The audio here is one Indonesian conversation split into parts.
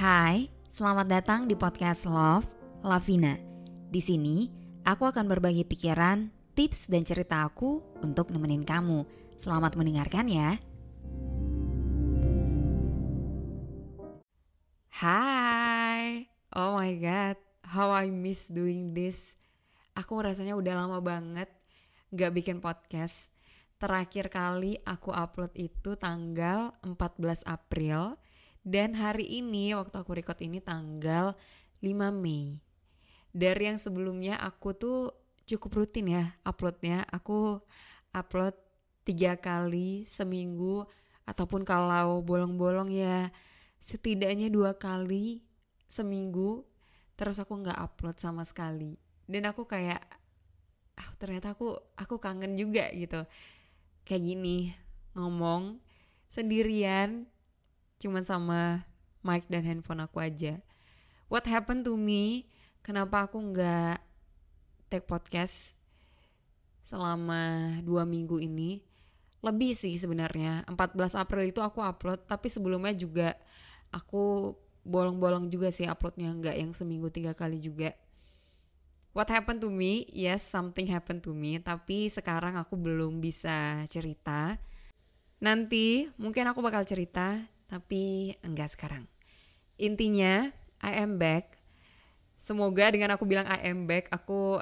Hai, selamat datang di podcast Love Lavina. Di sini, aku akan berbagi pikiran, tips, dan cerita aku untuk nemenin kamu. Selamat mendengarkan ya. Hai, oh my god, how I miss doing this. Aku rasanya udah lama banget gak bikin podcast. Terakhir kali aku upload itu tanggal 14 April dan hari ini waktu aku record ini tanggal 5 Mei. Dari yang sebelumnya aku tuh cukup rutin ya uploadnya. Aku upload tiga kali seminggu ataupun kalau bolong-bolong ya setidaknya dua kali seminggu terus aku nggak upload sama sekali dan aku kayak ah ternyata aku aku kangen juga gitu kayak gini ngomong sendirian cuman sama mic dan handphone aku aja. What happened to me? Kenapa aku nggak take podcast selama dua minggu ini? Lebih sih sebenarnya. 14 April itu aku upload, tapi sebelumnya juga aku bolong-bolong juga sih uploadnya, nggak yang seminggu tiga kali juga. What happened to me? Yes, something happened to me. Tapi sekarang aku belum bisa cerita. Nanti mungkin aku bakal cerita tapi enggak sekarang. Intinya, I am back. Semoga dengan aku bilang I am back, aku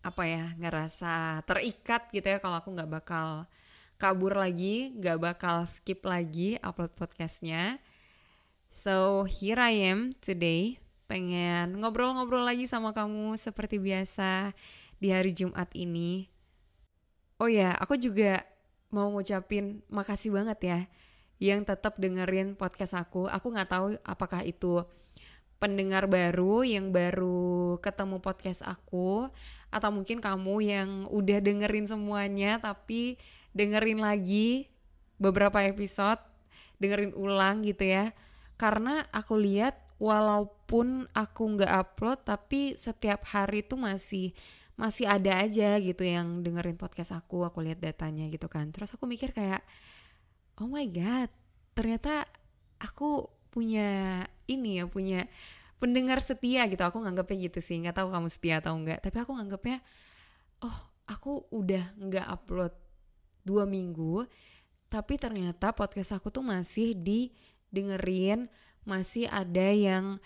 apa ya ngerasa terikat gitu ya kalau aku nggak bakal kabur lagi, nggak bakal skip lagi upload podcastnya. So here I am today, pengen ngobrol-ngobrol lagi sama kamu seperti biasa di hari Jumat ini. Oh ya, aku juga mau ngucapin makasih banget ya yang tetap dengerin podcast aku. Aku nggak tahu apakah itu pendengar baru yang baru ketemu podcast aku atau mungkin kamu yang udah dengerin semuanya tapi dengerin lagi beberapa episode, dengerin ulang gitu ya. Karena aku lihat walaupun aku nggak upload tapi setiap hari itu masih masih ada aja gitu yang dengerin podcast aku, aku lihat datanya gitu kan. Terus aku mikir kayak oh my god ternyata aku punya ini ya punya pendengar setia gitu. Aku nganggapnya gitu sih nggak tahu kamu setia atau enggak tapi aku nganggapnya oh aku udah nggak upload dua minggu tapi ternyata podcast aku tuh masih didengerin masih ada yang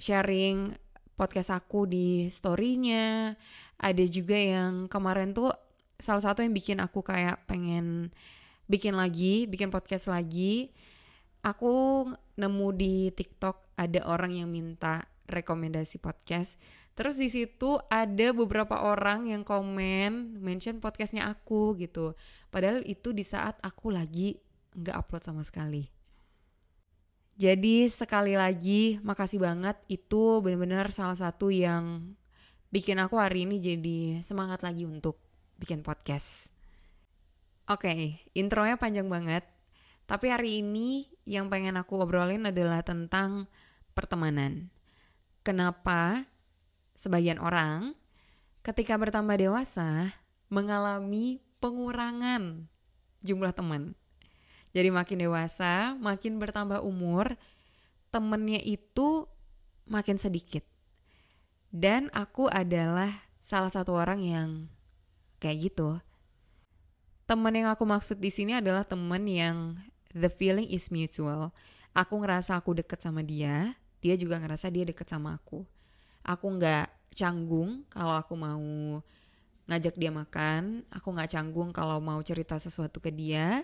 sharing podcast aku di storynya. Ada juga yang kemarin tuh salah satu yang bikin aku kayak pengen bikin lagi, bikin podcast lagi. Aku nemu di TikTok ada orang yang minta rekomendasi podcast. Terus di situ ada beberapa orang yang komen, mention podcastnya aku gitu. Padahal itu di saat aku lagi nggak upload sama sekali. Jadi sekali lagi makasih banget itu benar-benar salah satu yang bikin aku hari ini jadi semangat lagi untuk bikin podcast. Oke, okay, intronya panjang banget. Tapi hari ini yang pengen aku obrolin adalah tentang pertemanan. Kenapa sebagian orang ketika bertambah dewasa mengalami pengurangan jumlah teman. Jadi makin dewasa, makin bertambah umur, temennya itu makin sedikit. Dan aku adalah salah satu orang yang kayak gitu teman yang aku maksud di sini adalah teman yang the feeling is mutual. Aku ngerasa aku deket sama dia, dia juga ngerasa dia deket sama aku. Aku nggak canggung kalau aku mau ngajak dia makan, aku nggak canggung kalau mau cerita sesuatu ke dia,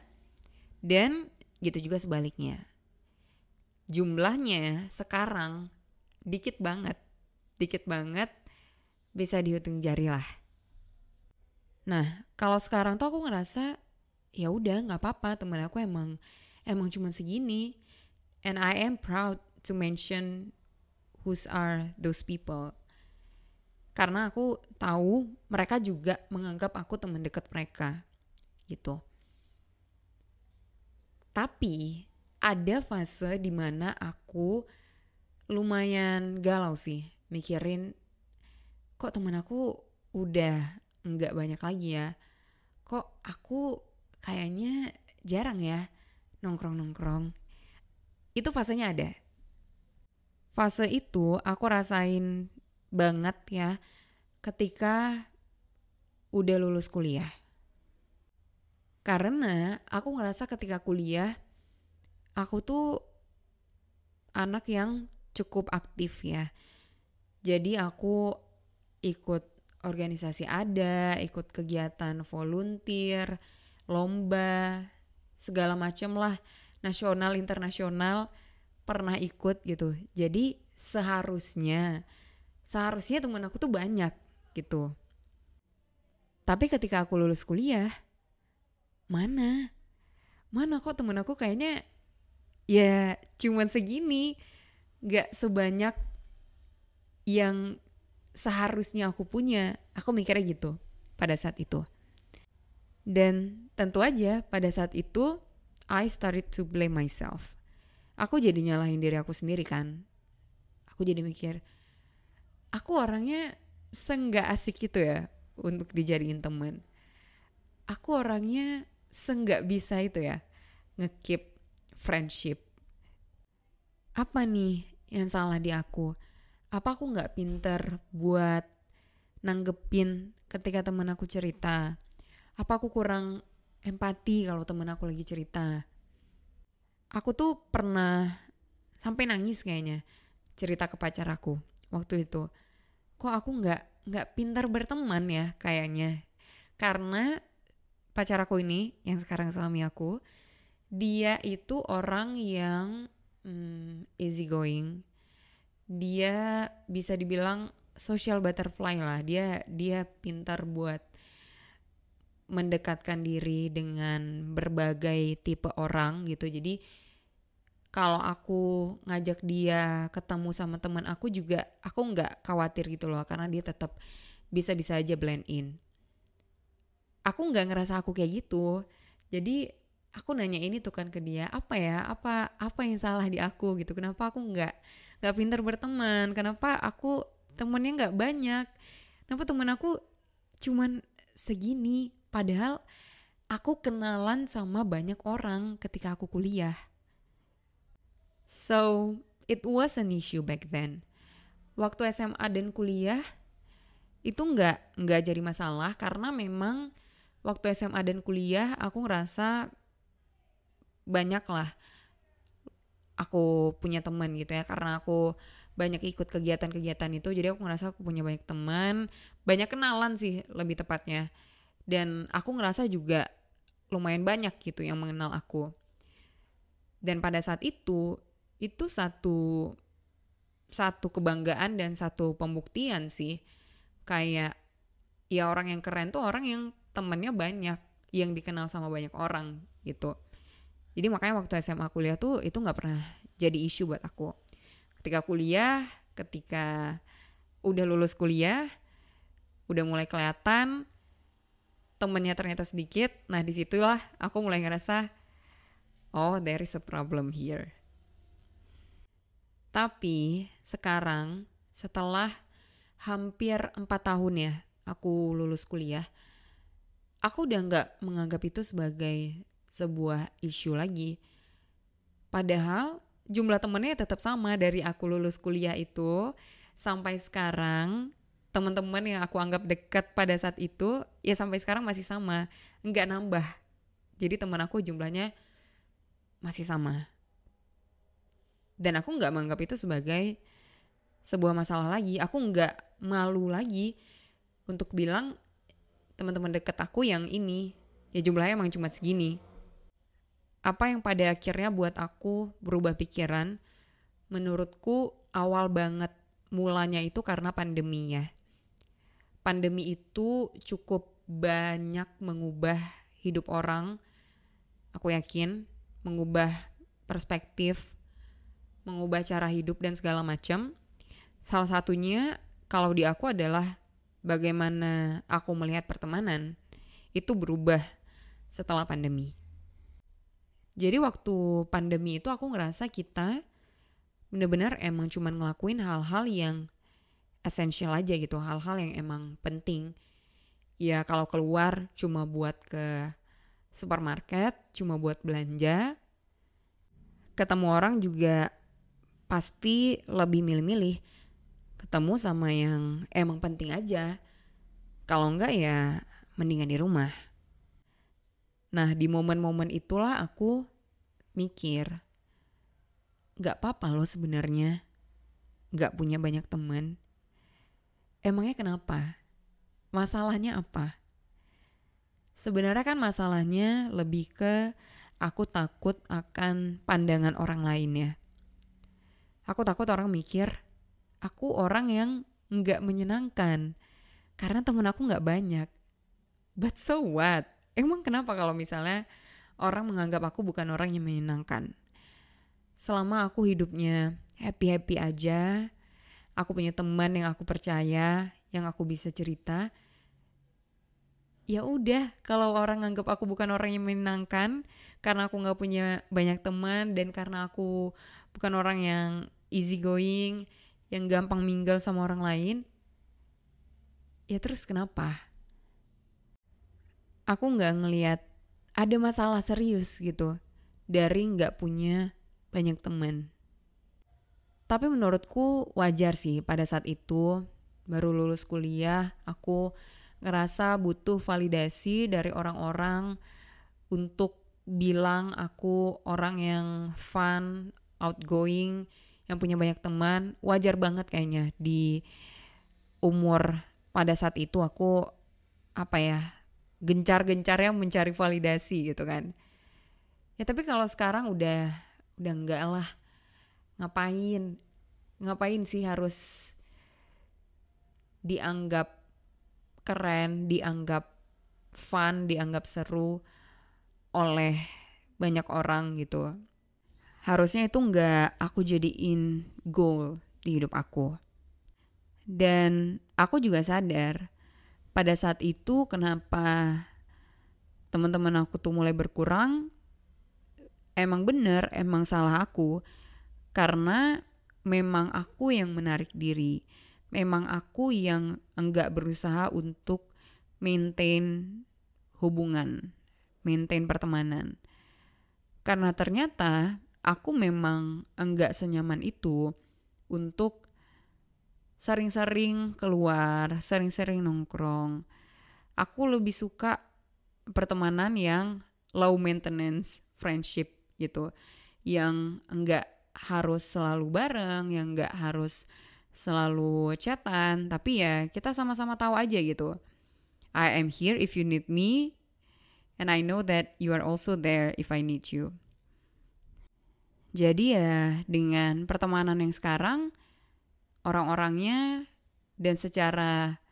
dan gitu juga sebaliknya. Jumlahnya sekarang dikit banget, dikit banget bisa dihitung jari lah. Nah, kalau sekarang tuh aku ngerasa ya udah nggak apa-apa temen aku emang emang cuma segini. And I am proud to mention whose are those people. Karena aku tahu mereka juga menganggap aku teman dekat mereka gitu. Tapi ada fase di mana aku lumayan galau sih mikirin kok temen aku udah nggak banyak lagi ya kok aku kayaknya jarang ya nongkrong-nongkrong. Itu fasenya ada. Fase itu aku rasain banget ya ketika udah lulus kuliah. Karena aku ngerasa ketika kuliah aku tuh anak yang cukup aktif ya. Jadi aku ikut organisasi ada, ikut kegiatan volunteer, lomba segala macem lah. Nasional internasional pernah ikut gitu. Jadi seharusnya seharusnya temen aku tuh banyak gitu. Tapi ketika aku lulus kuliah mana? Mana kok temen aku kayaknya ya cuman segini gak sebanyak yang seharusnya aku punya aku mikirnya gitu pada saat itu dan tentu aja pada saat itu I started to blame myself. Aku jadi nyalahin diri aku sendiri kan. Aku jadi mikir, aku orangnya senggak asik itu ya untuk dijadiin temen. Aku orangnya senggak bisa itu ya ngekip friendship. Apa nih yang salah di aku? Apa aku nggak pinter buat nanggepin ketika temen aku cerita? apa aku kurang empati kalau temen aku lagi cerita? Aku tuh pernah sampai nangis kayaknya cerita ke pacar aku waktu itu. Kok aku nggak nggak pintar berteman ya kayaknya? Karena pacar aku ini yang sekarang suami aku dia itu orang yang hmm, easy going dia bisa dibilang social butterfly lah. Dia dia pintar buat mendekatkan diri dengan berbagai tipe orang gitu. Jadi kalau aku ngajak dia ketemu sama teman aku juga aku nggak khawatir gitu loh karena dia tetap bisa-bisa aja blend in. Aku nggak ngerasa aku kayak gitu. Jadi aku nanya ini tuh kan ke dia apa ya? Apa apa yang salah di aku? Gitu. Kenapa aku nggak nggak pintar berteman kenapa aku temennya nggak banyak kenapa temen aku cuman segini Padahal aku kenalan sama banyak orang ketika aku kuliah. So, it was an issue back then. Waktu SMA dan kuliah itu nggak nggak jadi masalah karena memang waktu SMA dan kuliah aku ngerasa banyak lah aku punya teman gitu ya karena aku banyak ikut kegiatan-kegiatan itu jadi aku ngerasa aku punya banyak teman banyak kenalan sih lebih tepatnya. Dan aku ngerasa juga lumayan banyak gitu yang mengenal aku. Dan pada saat itu itu satu satu kebanggaan dan satu pembuktian sih. Kayak ya orang yang keren tuh orang yang temennya banyak yang dikenal sama banyak orang gitu jadi makanya waktu SMA kuliah tuh itu nggak pernah jadi isu buat aku. Ketika kuliah ketika udah lulus kuliah udah mulai kelihatan temennya ternyata sedikit nah di situlah aku mulai ngerasa oh there is a problem here. Tapi sekarang setelah hampir empat tahun ya aku lulus kuliah aku udah nggak menganggap itu sebagai sebuah isu lagi. Padahal jumlah temennya tetap sama dari aku lulus kuliah itu. Sampai sekarang teman-teman yang aku anggap dekat pada saat itu ya sampai sekarang masih sama. Nggak nambah. Jadi teman aku jumlahnya masih sama. Dan aku nggak menganggap itu sebagai sebuah masalah lagi. Aku nggak malu lagi untuk bilang teman-teman dekat aku yang ini. Ya jumlahnya emang cuma segini apa yang pada akhirnya buat aku berubah pikiran menurutku awal banget mulanya itu karena pandemi ya pandemi itu cukup banyak mengubah hidup orang. Aku yakin mengubah perspektif, mengubah cara hidup dan segala macam. Salah satunya kalau di aku adalah bagaimana aku melihat pertemanan itu berubah setelah pandemi. Jadi waktu pandemi itu aku ngerasa kita bener-bener emang cuman ngelakuin hal-hal yang esensial aja gitu, hal-hal yang emang penting. Ya kalau keluar cuma buat ke supermarket, cuma buat belanja. Ketemu orang juga pasti lebih milih-milih ketemu sama yang emang penting aja. Kalau enggak ya mendingan di rumah. Nah di momen-momen itulah aku mikir, gak apa-apa loh sebenarnya gak punya banyak teman. Emangnya kenapa? Masalahnya apa? Sebenarnya kan masalahnya lebih ke aku takut akan pandangan orang lain ya. Aku takut orang mikir, aku orang yang nggak menyenangkan karena temen aku nggak banyak. But so what? Emang kenapa kalau misalnya orang menganggap aku bukan orang yang menyenangkan? Selama aku hidupnya happy-happy aja, aku punya teman yang aku percaya, yang aku bisa cerita, ya udah kalau orang nganggap aku bukan orang yang menyenangkan karena aku nggak punya banyak teman dan karena aku bukan orang yang easy going yang gampang minggal sama orang lain, ya terus kenapa? Aku nggak ngeliat ada masalah serius gitu dari nggak punya banyak teman. Tapi menurutku wajar sih pada saat itu baru lulus kuliah aku ngerasa butuh validasi dari orang-orang untuk bilang aku orang yang fun, outgoing, yang punya banyak teman wajar banget kayaknya di umur pada saat itu aku apa ya gencar-gencarnya mencari validasi gitu kan. Ya tapi kalau sekarang udah udah enggak lah. Ngapain? Ngapain sih harus dianggap keren dianggap fun dianggap seru oleh banyak orang gitu? Harusnya itu nggak aku jadiin goal di hidup aku. Dan aku juga sadar pada saat itu kenapa teman-teman aku tuh mulai berkurang. Emang bener, emang salah aku. Karena memang aku yang menarik diri. Memang aku yang enggak berusaha untuk maintain hubungan, maintain pertemanan. Karena ternyata aku memang enggak senyaman itu untuk sering-sering keluar, sering-sering nongkrong. Aku lebih suka pertemanan yang low maintenance friendship gitu. Yang enggak harus selalu bareng, yang enggak harus selalu chatan, tapi ya kita sama-sama tahu aja gitu. I am here if you need me, and I know that you are also there if I need you. Jadi ya dengan pertemanan yang sekarang orang-orangnya dan secara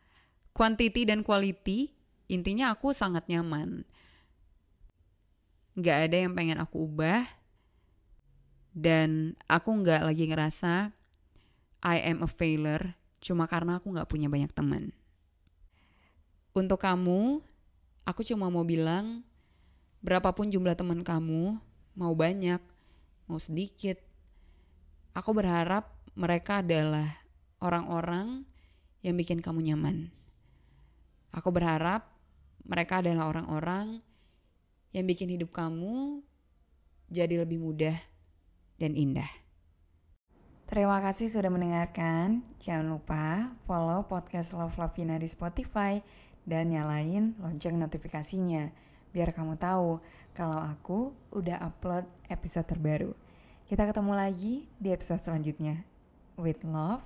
quantity dan quality intinya aku sangat nyaman. Gak ada yang pengen aku ubah dan aku gak lagi ngerasa I am a failure cuma karena aku gak punya banyak teman. Untuk kamu, aku cuma mau bilang berapapun jumlah teman kamu, mau banyak, mau sedikit. Aku berharap mereka adalah orang-orang yang bikin kamu nyaman. Aku berharap mereka adalah orang-orang yang bikin hidup kamu jadi lebih mudah dan indah. Terima kasih sudah mendengarkan. Jangan lupa follow podcast Love Lavina di Spotify dan nyalain lonceng notifikasinya biar kamu tahu kalau aku udah upload episode terbaru. Kita ketemu lagi di episode selanjutnya. With love,